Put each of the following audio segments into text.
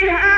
فيها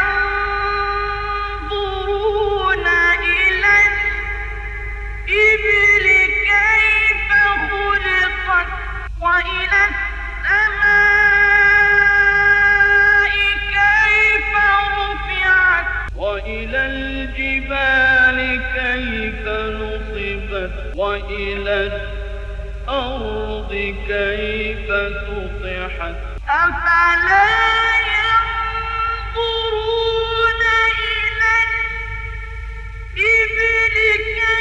وإلى الأرض كيف سطحت؟ أفلا ينظرون إلى الإبل كيف